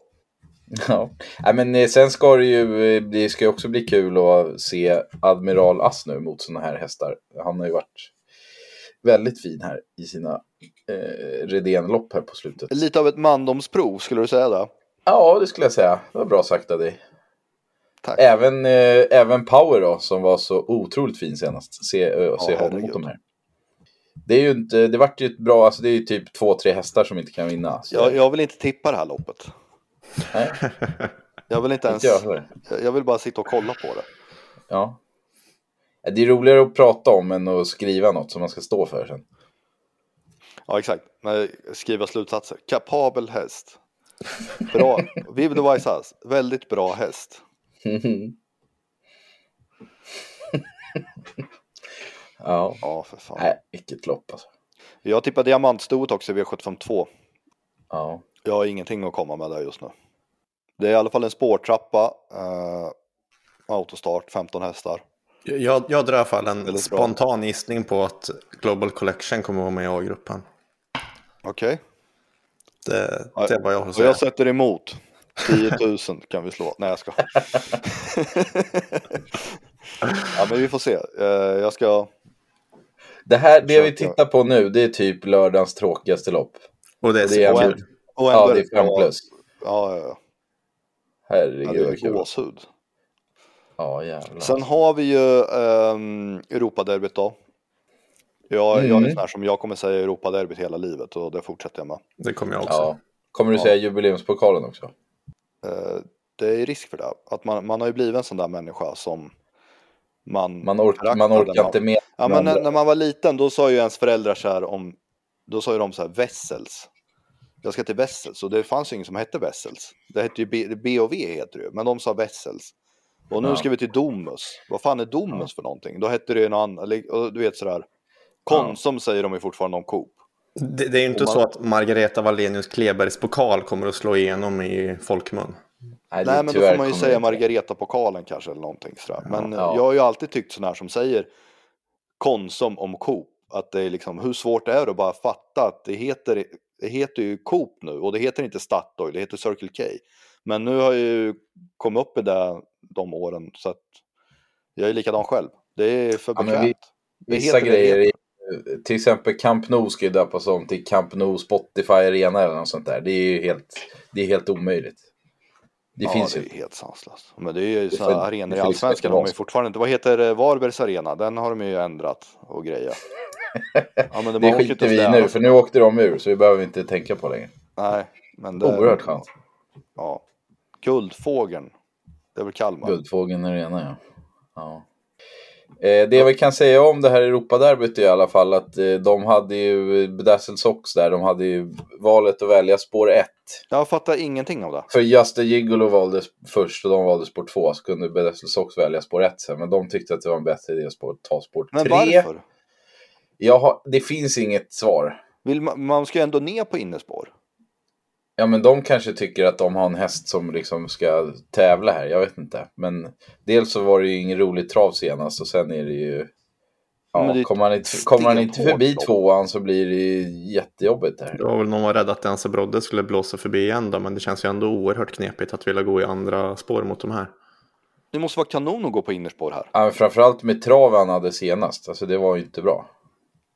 Ja, Nej, men eh, sen ska det ju, eh, det ska ju också bli kul att se Admiral Ass nu mot sådana här hästar. Han har ju varit väldigt fin här i sina eh, Redén-lopp här på slutet. Lite av ett mandomsprov, skulle du säga det? Ja, det skulle jag säga. Det var bra sagt av dig. Tack. Även, eh, även Power då, som var så otroligt fin senast. Se, eh, se honom mot de här. Det är ju inte, det vart ju ett bra, alltså det är ju typ två, tre hästar som inte kan vinna. Jag, jag vill inte tippa det här loppet. Nej. Jag vill inte ens, jag, jag vill bara sitta och kolla på det. Ja. Det är roligare att prata om än att skriva något som man ska stå för sen. Ja, exakt. Men skriva slutsatser. Kapabel häst. Bra. House. Väldigt bra häst. ja. Ja, för fan. Nej, vilket lopp alltså. Jag tippar diamantstoet också i V752. Ja. Jag har ingenting att komma med där just nu. Det är i alla fall en spårtrappa. Eh, autostart, 15 hästar. Jag, jag drar i alla fall en spontan bra. gissning på att Global Collection kommer att vara med i A-gruppen. Okej. Okay. Det, det är vad jag har att säga. Och jag sätter emot. 10 000 kan vi slå. Nej jag ska. ja men vi får se. Eh, jag ska. Det här, det vi tittar på nu, det är typ lördagens tråkigaste lopp. Och det är, det är, och en, och ja, det är 5 plus. Ja, ja, ja. Herregud vad kul. Gåshud. Ja, jävlar. Sen har vi ju um, Europaderbyt då. Jag, mm. jag är mm. sån här som jag kommer säga Europaderbyt hela livet och det fortsätter jag med. Det kommer jag också. Ja. Kommer du säga jubileumspokalen också? Uh, det är risk för det. Att man, man har ju blivit en sån där människa som man... Man, ork, man orkar inte med. Ja, men när, när, man var liten då sa ju ens föräldrar så här om då sa ju de så här Vessels. Jag ska till Vessels och det fanns ju ingen som hette Vessels. Det hette ju B- BOV heter det men de sa Vessels. Och nu Ja. ska vi till Domus. Vad fan är Domus för någonting? Då hette det ju någon annan, du vet sådär. Konsum säger de ju fortfarande om Coop. Det, det är ju inte man- så att Margareta Wallenius Klebergs pokal kommer att slå igenom i folkmun. Nej, Nej men då får man ju säga. Margareta-pokalen kanske eller någonting sådär. Men Ja. jag har ju alltid tyckt sådana här som säger Konsum om Coop. Att det är liksom, hur svårt är det att bara fatta att det heter, det heter ju Coop nu och det heter inte Statoil, det heter Circle K. Men nu har jag ju kommit upp i det de åren så att jag är likadan själv. Det är för Ja, bekvämt. vi- Det Vissa grejer, heter. i, till exempel Camp Nou ska ju döpas om till Camp Nou Spotify Arena eller något sånt där. Det är ju helt, det är helt omöjligt. Det ja, finns det ju. är helt sanslöst. Men det är ju Det sådana arenor det i Allsvenskan de så. fortfarande inte. Vad heter eh, Varbergs arena? Den har de ju ändrat och grejat. Ja, men Det man åker skiter vi i nu, för nu åkte de ur så vi behöver inte tänka på längre. Nej, men det... Oerhört skönt. Ja. Guldfågeln. Det är väl Kalmar? Guldfågeln Arena, ja. ja. Eh, det vi kan säga om det här Europaderbyt i alla fall att eh, de hade ju Bedazzled Sox där, de hade ju valet att välja spår 1. Jag fattar ingenting av det. För Just a Gigolo valdes först och de valde spår 2 så kunde Bedazzled Sox välja spår 1 sen. Men de tyckte att det var en bättre idé att ta spår 3. Men varför? Jag har, det finns inget svar. Vill man, man ska ju ändå ner på innespår. Ja men de kanske tycker att de har en häst som liksom ska tävla här, jag vet inte. Men dels så var det ju ingen rolig trav senast och sen är det ju... Ja, det kommer han inte, kommer han inte förbi lopp. tvåan så blir det ju jättejobbigt där. Det var väl någon var rädd att Dense Brodde skulle blåsa förbi igen då, men det känns ju ändå oerhört knepigt att vilja gå i andra spår mot de här. Det måste vara kanon att gå på innerspår här. Ja, men framförallt med trav han hade senast, alltså det var ju inte bra.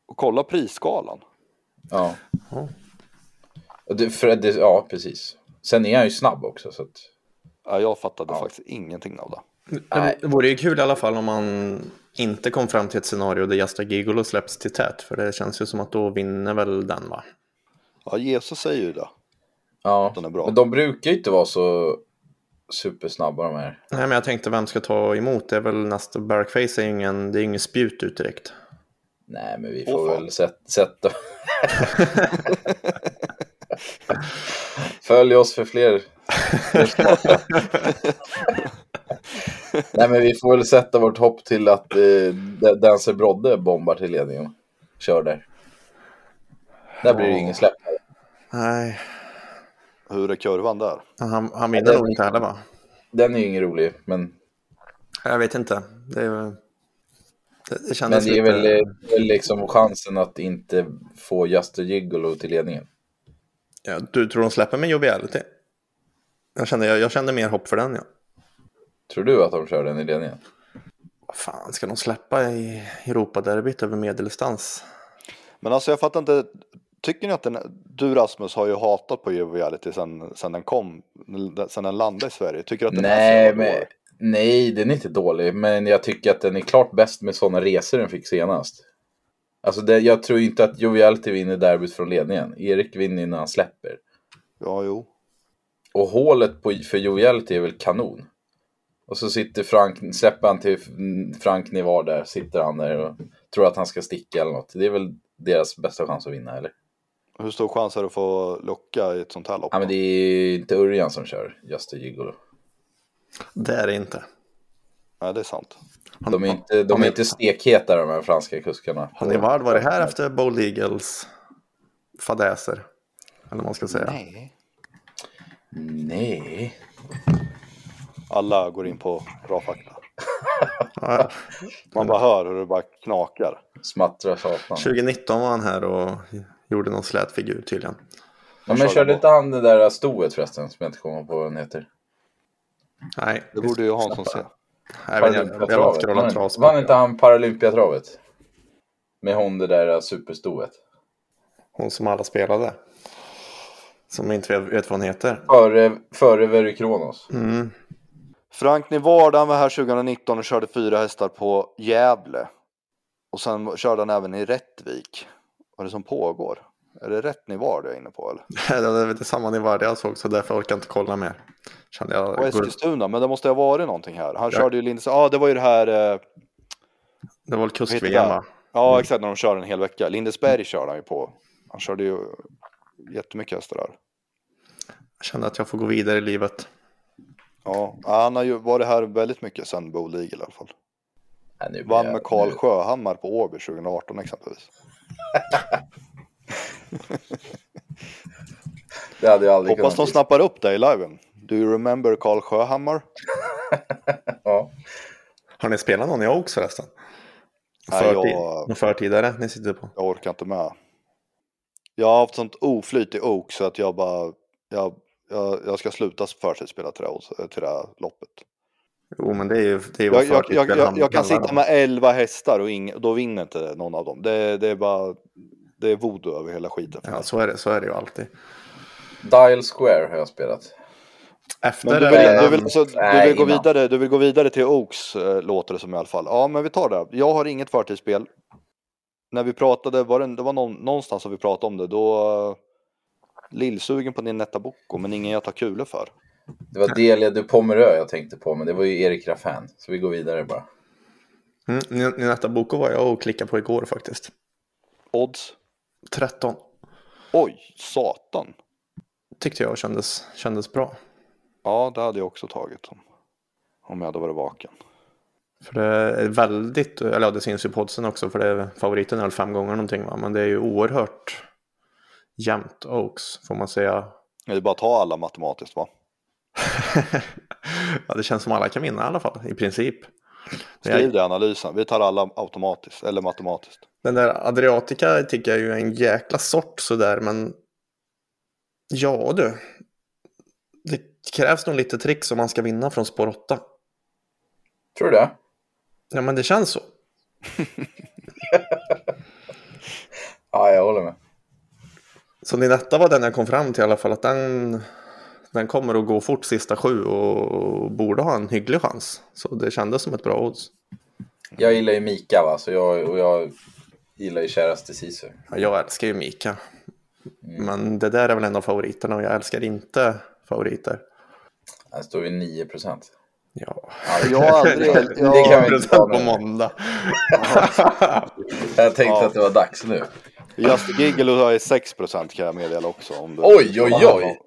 Och kolla prisskalan. Ja, Ja. Det, för, det, ja precis. Sen är han ju snabb också så att... Ja, jag fattade Ja. faktiskt ingenting av det. Nej. Det vore ju kul i alla fall om man inte kom fram till ett scenario där Jasta Gigolo släpps till tät, för det känns ju som att då vinner väl den va? Ja, Jesus säger ju det. Ja, Den är bra. men de brukar ju inte vara så supersnabba de här. Nej, men jag tänkte vem ska ta emot? Det är väl nästa Barkface är ingen, det är ingen spjut ut direkt. Nej, men vi får fan. väl sätt, sätta... Följ oss för fler. Nej, men vi får väl sätta vårt hopp till att eh, Dancer Brodde bombar till ledningen kör där. Där blir det Ja. ingen släpp. Nej, Hur är kurvan där? han, han vinner nog inte heller va? Den är ju ingen rolig, men, Jag vet inte. Det, är, väl- det, det men det är lite... väl, eh, liksom chansen att inte få Just a Gigolo till ledningen. Ja, du tror de släpper med joviality? Jag kände, jag, jag kände mer hopp för den ja. Tror du att de kör den i ledningen? Vad fan, ska de släppa i Europaderbyt över medeldistans? Men alltså jag fattar inte. Tycker ni att den, du Rasmus har ju hatat på Joviality sen, sen den kom, sen den landade i Sverige. Tycker du att den Nej, är så men, nej, den är inte dålig. Men jag tycker att den är klart bäst med sådana resor den fick senast. Alltså det, jag tror inte att Joviality vinner derbyt från ledningen. Erik vinner när han släpper. Ja, jo. Och hålet på, för Joviality är väl kanon. Och så sitter Frank, släpper han till Frank Nivar där, sitter han där och tror att han ska sticka eller något. Det är väl deras bästa chans att vinna, eller? Hur stor chans är det att få locka i ett sånt här lopp? Ja, men det är inte Örjan som kör Just a Gigolo. Det är det inte. Nej, det är sant. Han, De är inte, de han- är inte stekheta de här franska kuskarna. Har ni Vard varit här efter Bold Eagles fadäser? Eller vad man ska säga. Nej. Nej. Alla går in på bra fakta. Ja, Man bara hör hur det bara knakar. Smattrar satan. 2019 var han här och gjorde någon slät figur tydligen. Ja, men körde inte han det där stoet förresten som jag inte kommer på vad den heter? Nej, Det borde ju Hansson se. Jag, jag scrollat Vann inte han Paralympiatravet? Med hon det där superstoet. Hon som alla spelade. Som inte vet, vet vad hon heter. Före, före Very Kronos. Mm. Frank Nivard han var här 2019 och körde fyra hästar på Gävle. Och sen körde han även i Rättvik. Vad är det som pågår? Är det rätt Nivard jag är inne på eller? Det är samma nivå jag såg så därför orkar jag inte kolla mer. Kände jag. Och Eskilstuna, men det måste ha varit någonting här. Han Ja. körde ju Lindes... Ja, det var ju det här... Eh... Det var väl det? va? Ja, exakt när de körde en hel vecka. Lindesberg körde han ju på. Han körde ju jättemycket hästar där. Jag känner att jag får gå vidare i livet. Ja, han har ju varit här väldigt mycket sen Bo League i alla fall. Blir Vann med Karl nu- Sjöhammar på Åby 2018 exempelvis. Det hade jag aldrig Hoppas de snappar upp dig i liven. Do you remember Karl Sjöhammar? Ja. Har ni spelat någon i Oaks förresten? Nej, Förtid, jag- Någon förtidare ni sitter på? Jag orkar inte med. Jag har haft sånt oflyt i Oak så att jag bara, jag, jag, jag ska sluta förtidsspela till det, här- till det här loppet. Jo, men det är ju det är Jag, jag, jag, jag, kan sitta med 11 hästar och ing, då vinner inte någon av dem. Det, det är bara, det är voodoo över hela skiten. Ja, så är det, så är det ju alltid. Dial Square har jag spelat. Efter Men du vill, det- du vill, alltså, du Nej, vill gå innan. vidare, du vill gå vidare till Oaks eh, låter det som i alla fall. Ja, men vi tar det. Jag har inget förtidsspel. När vi pratade, var det, det var någon, någonstans som vi pratade om det, då uh, lillsugen på din Netta Bocco, men ingen jag tar kulor för. Det var Delia du Pomerö jag tänkte på, men det var ju Erik Raffan. Så vi går vidare bara. Mm, Ninetta Boko var jag och klickade på igår faktiskt. Odds? 13 Oj, satan. tyckte jag kändes, kändes bra. Ja, det hade jag också tagit om, om jag hade varit vaken. För det är väldigt, eller ja det syns ju på oddsen också för det är favoriten är väl fem gånger någonting va. Men det är ju oerhört jämnt Oaks får man säga. Det är bara att ta alla matematiskt va? ja det känns som alla kan vinna i alla fall i princip. Skriv det i analysen. Vi tar alla automatiskt eller matematiskt. Den där Adriatica tycker jag är ju en jäkla sort sådär men ja du. Det krävs nog lite tricks om man ska vinna från spår 8. Tror du det? Ja men det känns så. Ja, jag håller med. Så Ninetta var den jag kom fram till i alla fall att den, den kommer att gå fort sista sju och borde ha en hygglig chans. Så det kändes som ett bra odds. Jag gillar ju Mika va, så jag, och jag gillar ju käraste Sisu. Ja, jag älskar ju Mika. Men det där är väl en av favoriterna och jag älskar inte favoriter. Här står vi 9 procent. Ja, Jag har aldrig... Det Jag, kan vi inte ta på måndag. Jag tänkte Ja. att det var dags nu. Just Giggle ju 6 kan jag meddela också. Om du... Oj, oj, oj!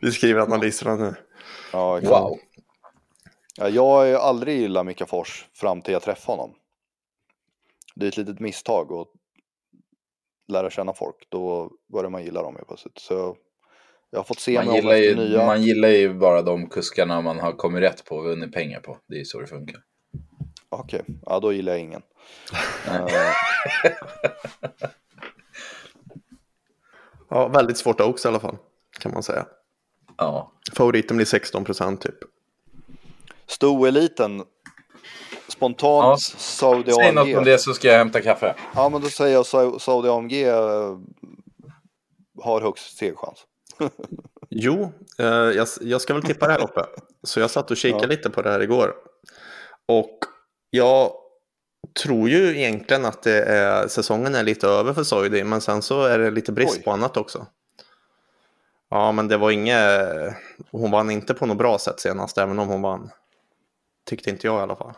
Vi skriver analyserna nu. Ja, exakt. Wow. Ja, jag har ju aldrig gillat Mika Fors fram till jag träffade honom. Det är ett litet misstag att lära känna folk. Då börjar man gilla dem helt plötsligt. Så jag har fått se Man mig gillar, ju, nya. man gillar ju bara de kuskarna man har kommit rätt på och vunnit pengar på. Det är ju så det funkar. Okej, ja då gillar jag ingen. Ja, väldigt svårt Oaks i alla fall. Kan man säga. Ja. Favoriten blir 16 procent typ. Stoeliten. Spontant Ja. Saudi Säg något om AMG. det så ska jag hämta kaffe. Ja men då säger jag Sa- Saudi AMG eh, har högst segerchans. Jo, eh, jag, jag ska väl tippa det här uppe. Så jag satt och kikade Ja. lite på det här igår. Och jag tror ju egentligen att det är, säsongen är lite över för Soidi. Men sen så är det lite brist Oj. på annat också. Ja, men det var inget... Hon vann inte på något bra sätt senast, även om hon vann. Tyckte inte jag i alla fall.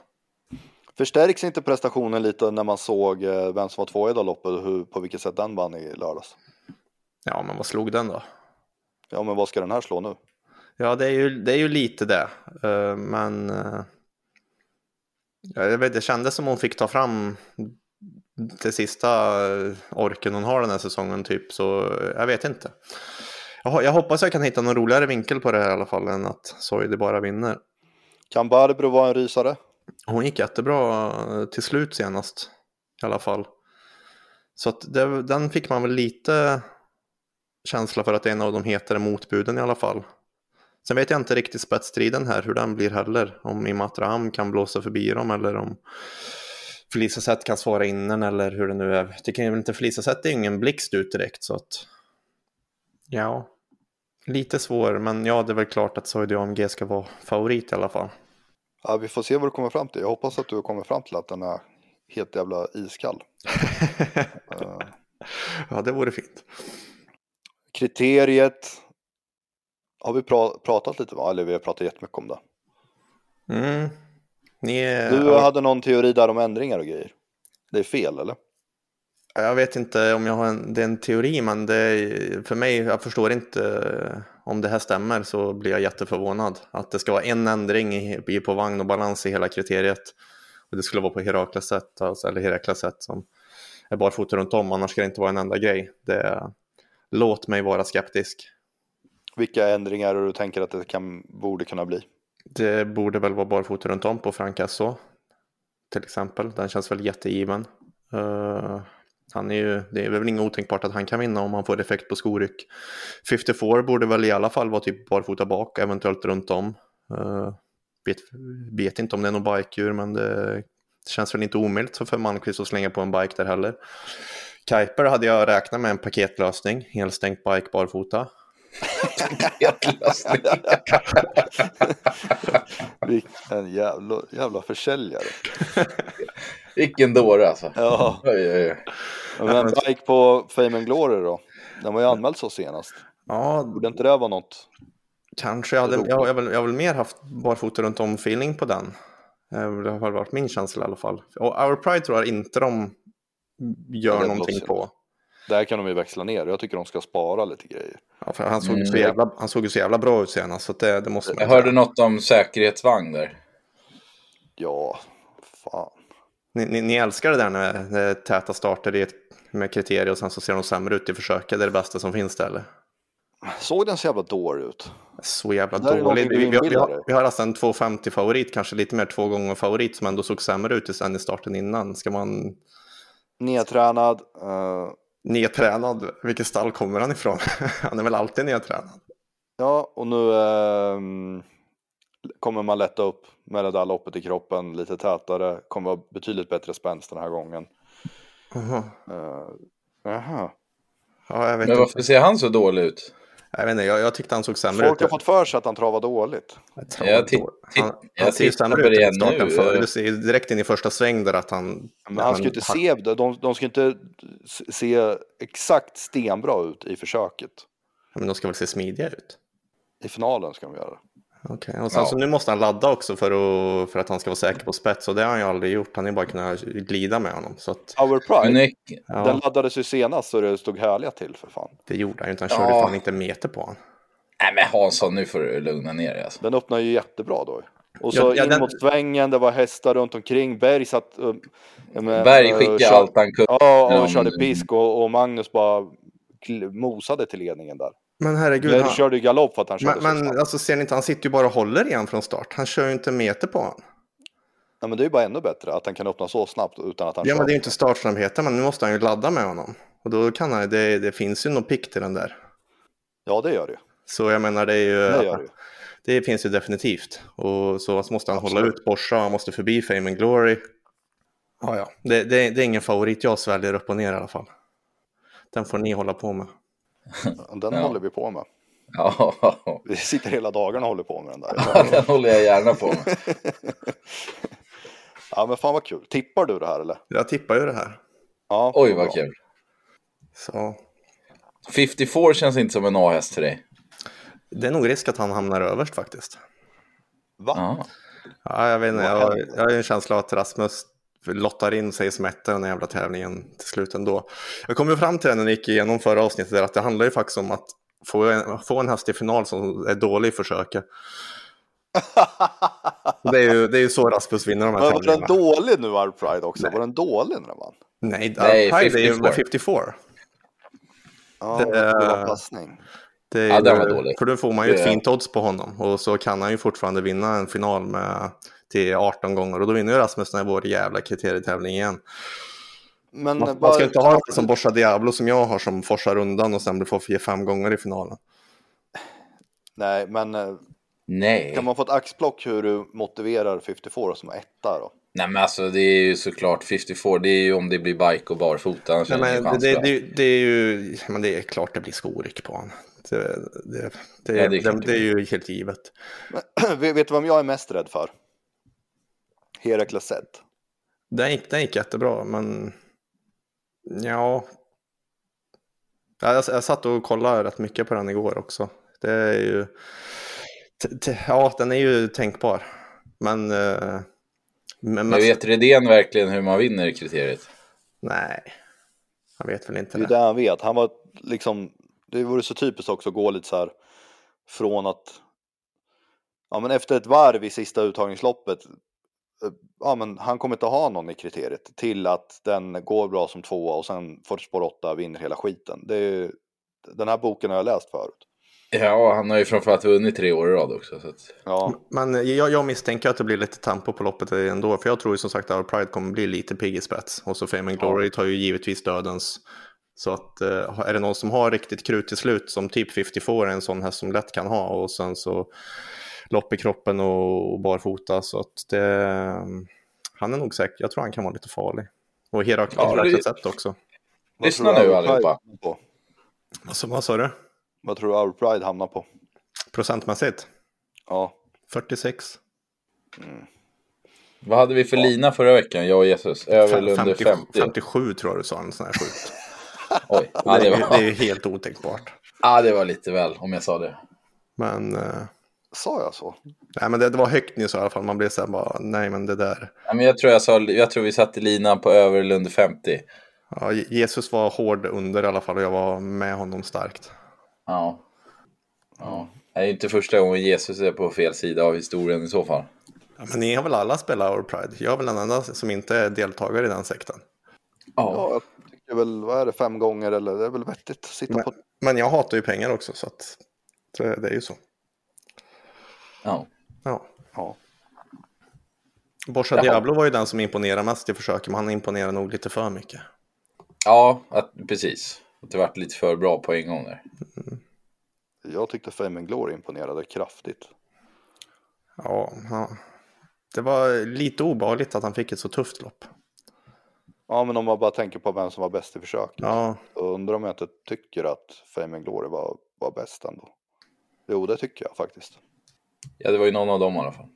Förstärks inte prestationen lite när man såg eh, vem som var två i det loppet och hur, på vilket sätt den vann i lördags? Ja, men vad slog den då? Ja men vad ska den här slå nu? Ja, det är ju, det är ju lite det. Eh, Men eh, jag vet, det kändes som hon fick ta fram det sista eh, orken hon har den här säsongen typ. Så jag vet inte. Jag hoppas jag kan hitta någon roligare vinkel på det här i alla fall än att Soidi bara vinner. Kan Barbro vara en rysare? Hon gick jättebra eh, till slut senast i alla fall. Så att det, den fick man väl lite känsla för att det är en av de hetare motbuden i alla fall. Sen vet jag inte riktigt spetsstriden här, hur den blir heller. Om Imatraham kan blåsa förbi dem eller om Felicia Zet kan svara innan eller hur det nu är. Jag tycker väl inte Felicia Zet är ingen blixt ut direkt så att ja, lite svår men ja det är väl klart att Saudi AMG ska vara favorit i alla fall. Ja vi får se vad du kommer fram till. Jag hoppas att du kommer fram till att den är helt jävla iskall. Eh, ja, det vore fint. kriteriet har vi pra- pratat lite om, eller vi har pratat jättemycket om det. Mm. Är... Du hade någon teori där om ändringar och grejer. Det är fel eller? Jag vet inte om jag har en, det är en teori, men är, för mig, jag förstår inte om det här stämmer så blir jag jätteförvånad. Att det ska vara en ändring i, på vagn och balans i hela kriteriet. Och det skulle vara på Herakles alltså, eller Herakles sätt som är barfota runt om, annars ska det inte vara en enda grej. Det, låt mig vara skeptisk. Vilka ändringar du tänker att det kan, borde kunna bli? Det borde väl vara barfota runt om på Frank Esso, till exempel. Den känns väl jättegiven. Uh, han är ju, det är väl inget otänkbart att han kan vinna om han får effekt på skoryck. 54 borde väl i alla fall vara typ barfota bak, eventuellt runt om. Uh, vet, vet inte om det är något bikekur, men det, det känns väl inte omöjligt för Malmqvist att slänga på en bike där heller. Kuiper hade jag räknat med en paketlösning, helstängt bike barfota. Vilken jävla, jävla försäljare. Vilken dåre alltså. Ja. Oj, oj, oj. Men bike på Fame and Glory då? Den var ju anmäld så senast. Ja, Borde inte det vara något? kanske. Jag, hade, jag, jag, har väl, jag har väl mer haft barfota runt om feeling på den. Eh, Det har varit min känsla i alla fall. Och Our Pride tror jag inte de gör Ja, någonting på. Där kan de ju växla ner. Jag tycker de ska spara lite grejer. Ja, för han, såg ju så Mm. jävla, han såg ju så jävla bra ut senast, så att det, det måste man Jag hörde säga. något om säkerhetsvagn där. Ja, fan. Ni, ni, ni älskar det där när det är täta starter med kriterier och sen så ser de sämre ut i försöket. Det är det bästa som finns där eller? Såg den så jävla dålig ut? Så jävla dålig. Vi, vi, vi, har, vi har alltså en 250 favorit, kanske lite mer två gånger favorit som ändå såg sämre ut än i starten innan. Ska man Nedtränad. eh, nedtränad, vilket stall kommer han ifrån? han är väl alltid nedtränad? ja, och nu ehm, kommer man lätta upp med det där loppet i kroppen lite tätare. Kommer vara betydligt bättre spänst den här gången. Jaha. Uh, jaha. Ja, jag vet Men inte. varför ser han så dålig ut? Jag, vet inte jag, jag tyckte han såg sämre Folk ut. har fått för sig att han travar dåligt. Jag Jag att titt- han, jag han ser ju tittar sämre på ut det än starten nu. förr. Du ser ju direkt in i första sväng där att han... Men han ska ju inte se, de, de ska inte se exakt stenbra ut i försöket. Men de ska väl se smidiga ut? I finalen ska de göra det. Okej, och sen Ja. så nu måste han ladda också för att, för att han ska vara säker på spets och det har han ju aldrig gjort. Han har ju bara kunnat glida med honom. Så att, Our Pride, ja, den laddades ju senast så det stod härliga till för fan. det gjorde han ju inte. Han körde Ja. fan inte meter på honom. Nej men Hansson, nu får du lugna ner dig alltså. Den öppnar ju jättebra då. Och Ja, så ja, in den- mot svängen, det var hästar runt omkring. Berg satt... Uh, med, Berg skickade kör- allt han kunde. Ja, och Ja, körde pisk och, och Magnus bara mosade till ledningen där. Men herregud, han, körde ju galopp för att han körde men, så men alltså ser ni inte, han sitter ju bara och håller igen från start. Han kör ju inte en meter på honom. Ja, men det är ju bara ännu bättre att han kan öppna så snabbt utan att han Ja, kör. men det är ju inte startsnabbheten, men nu måste han ju ladda med honom. Och då kan han, det, det finns ju någon pick till den där. Ja, det gör det ju. Så jag menar, det är ju... Det gör det ju. Det finns ju definitivt. Och så måste han hålla Absolut. ut Borsa, han måste förbi Fame and Glory. Ja, ja. Det, det, det är ingen favorit jag sväljer upp och ner i alla fall. Den får ni hålla på med. Den Ja. håller vi på med. Ja, Vi sitter hela dagarna och håller på med den där. den håller jag gärna på med. Ja, men fan vad kul. Tippar du det här eller? Jag tippar ju det här. Ja, Oj bra. vad kul. Så 54 känns inte som en A-häst för dig. det är nog risk att han hamnar överst faktiskt. Va? Ja. Ja, jag vet inte, jag, jag har ju en känsla av att Rasmus lottar in sig som etta den här jävla tävlingen till slut ändå. Jag kom ju fram till det när ni gick igenom förra avsnittet där att det handlar ju faktiskt om att få en, få en häst i final som är dålig i försöket. Det är ju, det är ju så Rasmus vinner de här Men var den tävlingarna. dålig nu, Our Pride också? Var den dålig när den vann? Nej, Nej, Pride är ju 54. med 54. Ja, Det- det var passning. Det är Ja, den var dålig. För då får man ju ett Det- fint odds på honom och så kan han ju fortfarande vinna en final med till 18 gånger och då vinner ju Rasmus den här vår jävla kriterietävling igen. Men Man, man bara- ska inte ha det som Borsa Diablo som jag har som forsar undan och sen får ge fem gånger i finalen. Nej, men eh, Nej. kan man få ett axplock hur du motiverar 54 som etta då? Nej men alltså det är ju såklart 54. Det är ju om det blir bike och barfota. Nej, det men det, för det, det är ju men det är klart det blir skoryck på honom. Det, det, det, Ja, det är det, det, det är ju helt givet. vet vet du vem jag är mest rädd för? Herakles Zed. Den gick, den gick jättebra, men ja. Ja, Jag, jag satt och kollade rätt mycket på den igår också. Det är ju, t- t- ja, den är ju tänkbar. Men, eh, men Men mest, vet Redén verkligen hur man vinner kriteriet? nej. Han vet väl inte Det är det. det han vet. Han var liksom, det vore så typiskt också att gå lite så här från att, ja men efter ett varv i sista uttagningsloppet, ja men han kommer inte ha någon i kriteriet, till att den går bra som tvåa och sen får spår 8 vinner hela skiten. Det är, den här boken har jag läst förut. Ja, han har ju framförallt vunnit tre år i rad också. Så att... Ja, Men jag, jag misstänker att det blir lite tempo på loppet ändå. För jag tror ju som sagt att Our Pride kommer bli lite pigg i spets. Och så Fame and Glory tar ju givetvis dödens. Så att eh, är det någon som har riktigt krut till slut som typ 54 är en sån häst som lätt kan ha. Och sen så lopp i kroppen och, och barfota. Så att det, han är nog säker. Jag tror han kan vara lite farlig. Och Herakles Ja, ja, det- sätt också. Lyssna nu, allihopa. på? Alltså, vad sa du? Vad tror du Our Pride hamnar på? Procentmässigt? Ja, 46? Vad hade vi för lina förra veckan, jag och Jesus? Över eller under 50, 50? 57 tror jag du sa, en sån här skjut. Oj, ja, det, var, det är ju helt otänkbart. ja, det var lite väl om jag sa det. Men, eh, sa jag så? nej, men det, det var högt nyss i alla fall. Man blev så här bara, nej men det där. Ja, men jag, tror jag, sa, jag tror vi satte linan på över eller under 50. Ja, Jesus var hård under i alla fall och jag var med honom starkt. Ja. ja. Det är inte första gången Jesus är på fel sida av historien i så fall. Ja, men ni har väl alla spelat Our Pride? Jag är väl den enda som inte är deltagare i den sekten. Ja, jag tycker väl, vad är det, fem gånger eller det är väl vettigt att sitta Men, på. men jag hatar ju pengar också så att så det är ju så. Ja. Ja. Ja. Borsa Jaha. Diablo var ju den som imponerade mest i försöket, men han imponerar nog lite för mycket. Ja, att, precis. Att det vart lite för bra på en gång där. Jag tyckte Fame and Glory imponerade kraftigt. Ja, ja. det var lite obehagligt att han fick ett så tufft lopp. Ja, men om man bara tänker på vem som var bäst i försöket. Ja, undrar om jag inte tycker att Fame and Glory var, var bäst ändå. Jo, det tycker jag faktiskt. Ja, det var ju någon av dem i alla fall.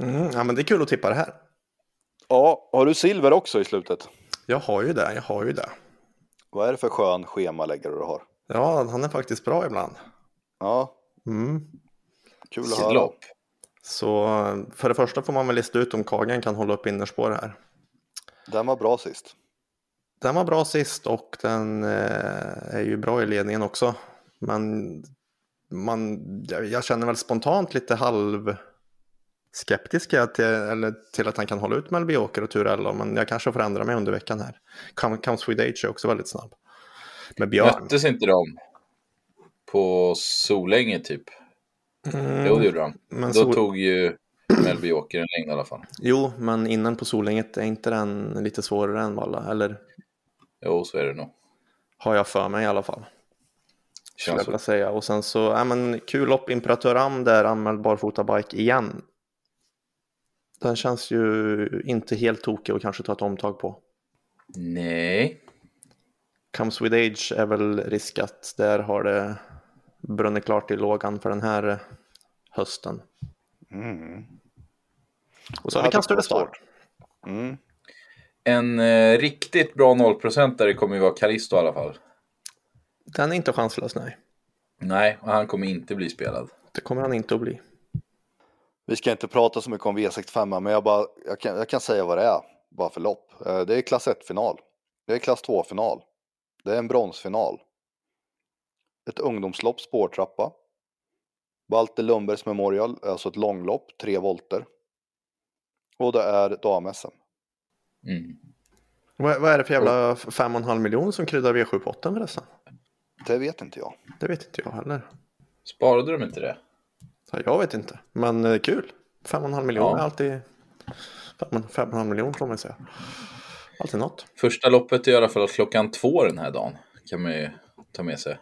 mm, ja men det är kul att tippa det här. Ja, har du silver också i slutet? Jag har ju det, jag har ju det. Vad är det för skön schemaläggare du har? Ja, han är faktiskt bra ibland. Ja, Mm. kul att höra. Så för det första får man väl lista ut om Kagen kan hålla upp innerspår här. Den var bra sist. Den var bra sist och den eh, är ju bra i ledningen också. Men man, jag, känner väl spontant lite halv skeptisk jag till, eller till att han kan hålla ut Melby Åker och Turello. Men jag kanske får ändra mig under veckan här. Come, Come Sweet Age är också väldigt snabb. Med Björn. Möttes inte de på Solänge typ? Mm, Jo, det gjorde de. men Då Sol- tog ju Melby Joker en längd i alla fall. Jo, men innan på Solänget är inte den lite svårare än Valla? Eller Jo, så är det nog. har jag för mig i alla fall. Skulle jag vilja säga. Och sen så, ja men kul lopp, Imperatör Am där, anmäld barfota-bike igen. Den känns ju inte helt tokig att kanske ta ett omtag på. Nej. Comes with age är väl riskat. Där har det brunnit klart i lågan för den här hösten. Mm. Och så har vi hade Castor de varit Star. svårt. Mm. En eh, riktigt bra nollprocentare kommer ju vara Callisto i alla fall. Den är inte chanslös, nej. Nej, och han kommer inte bli spelad. Det kommer han inte att bli. Vi ska inte prata så mycket om V65, men jag, bara, jag, kan, jag kan säga vad det är, bara för lopp. Eh, Det är klass 1-final. Det är klass 2-final. Det är en bronsfinal. Ett ungdomslopp, spårtrappa. Walter Lundbergs Memorial, alltså ett långlopp, tre volter. Och det är dam-SM. Mm. Vad, vad är det för jävla 5,5 miljoner som kryddar V7-potten förresten? Det vet inte jag. Det vet inte jag heller. Sparade de inte det? Ja, Jag vet inte, men eh, kul. 5,5 miljoner Ja. är alltid... 5,5 miljoner får man säga. Alltid något. Första loppet är i alla fall klockan två den här dagen. Kan man ju ta med sig.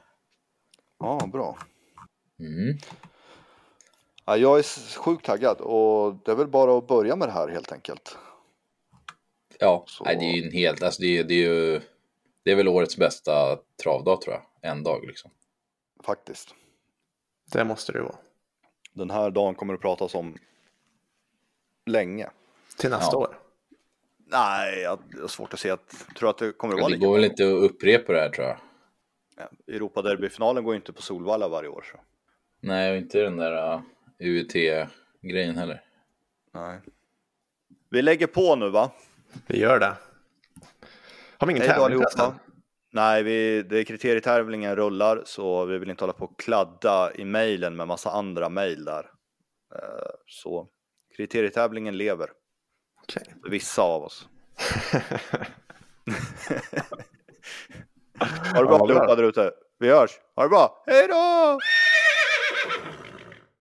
Ja, bra. Mm. Ja, jag är sjukt taggad och det är väl bara att börja med det här helt enkelt. Ja, Så- nej, det är ju en helt, alltså det är, det är ju, det är väl årets bästa travdag tror jag. En dag liksom. Faktiskt. Det måste det vara. Den här dagen kommer att pratas om länge. Till nästa Ja. år. Nej, jag har svårt att se att, tror att det kommer att vara det lika går väl inte att upprepa det här tror jag. Ja, Europaderbyfinalen går ju inte på Solvalla varje år. Så. Nej, och inte den där uh, UET-grejen heller. Nej. Vi lägger på nu va? Vi gör det. Har vi ingen tävling förresten? Nej, vi, det kriterietävlingen rullar så vi vill inte hålla på och kladda i mejlen med massa andra mejl där. Eh, Så kriterietävlingen lever, för vissa av oss. ha det bra. allihopa där ute. Vi hörs. Ha det bra. Hej då!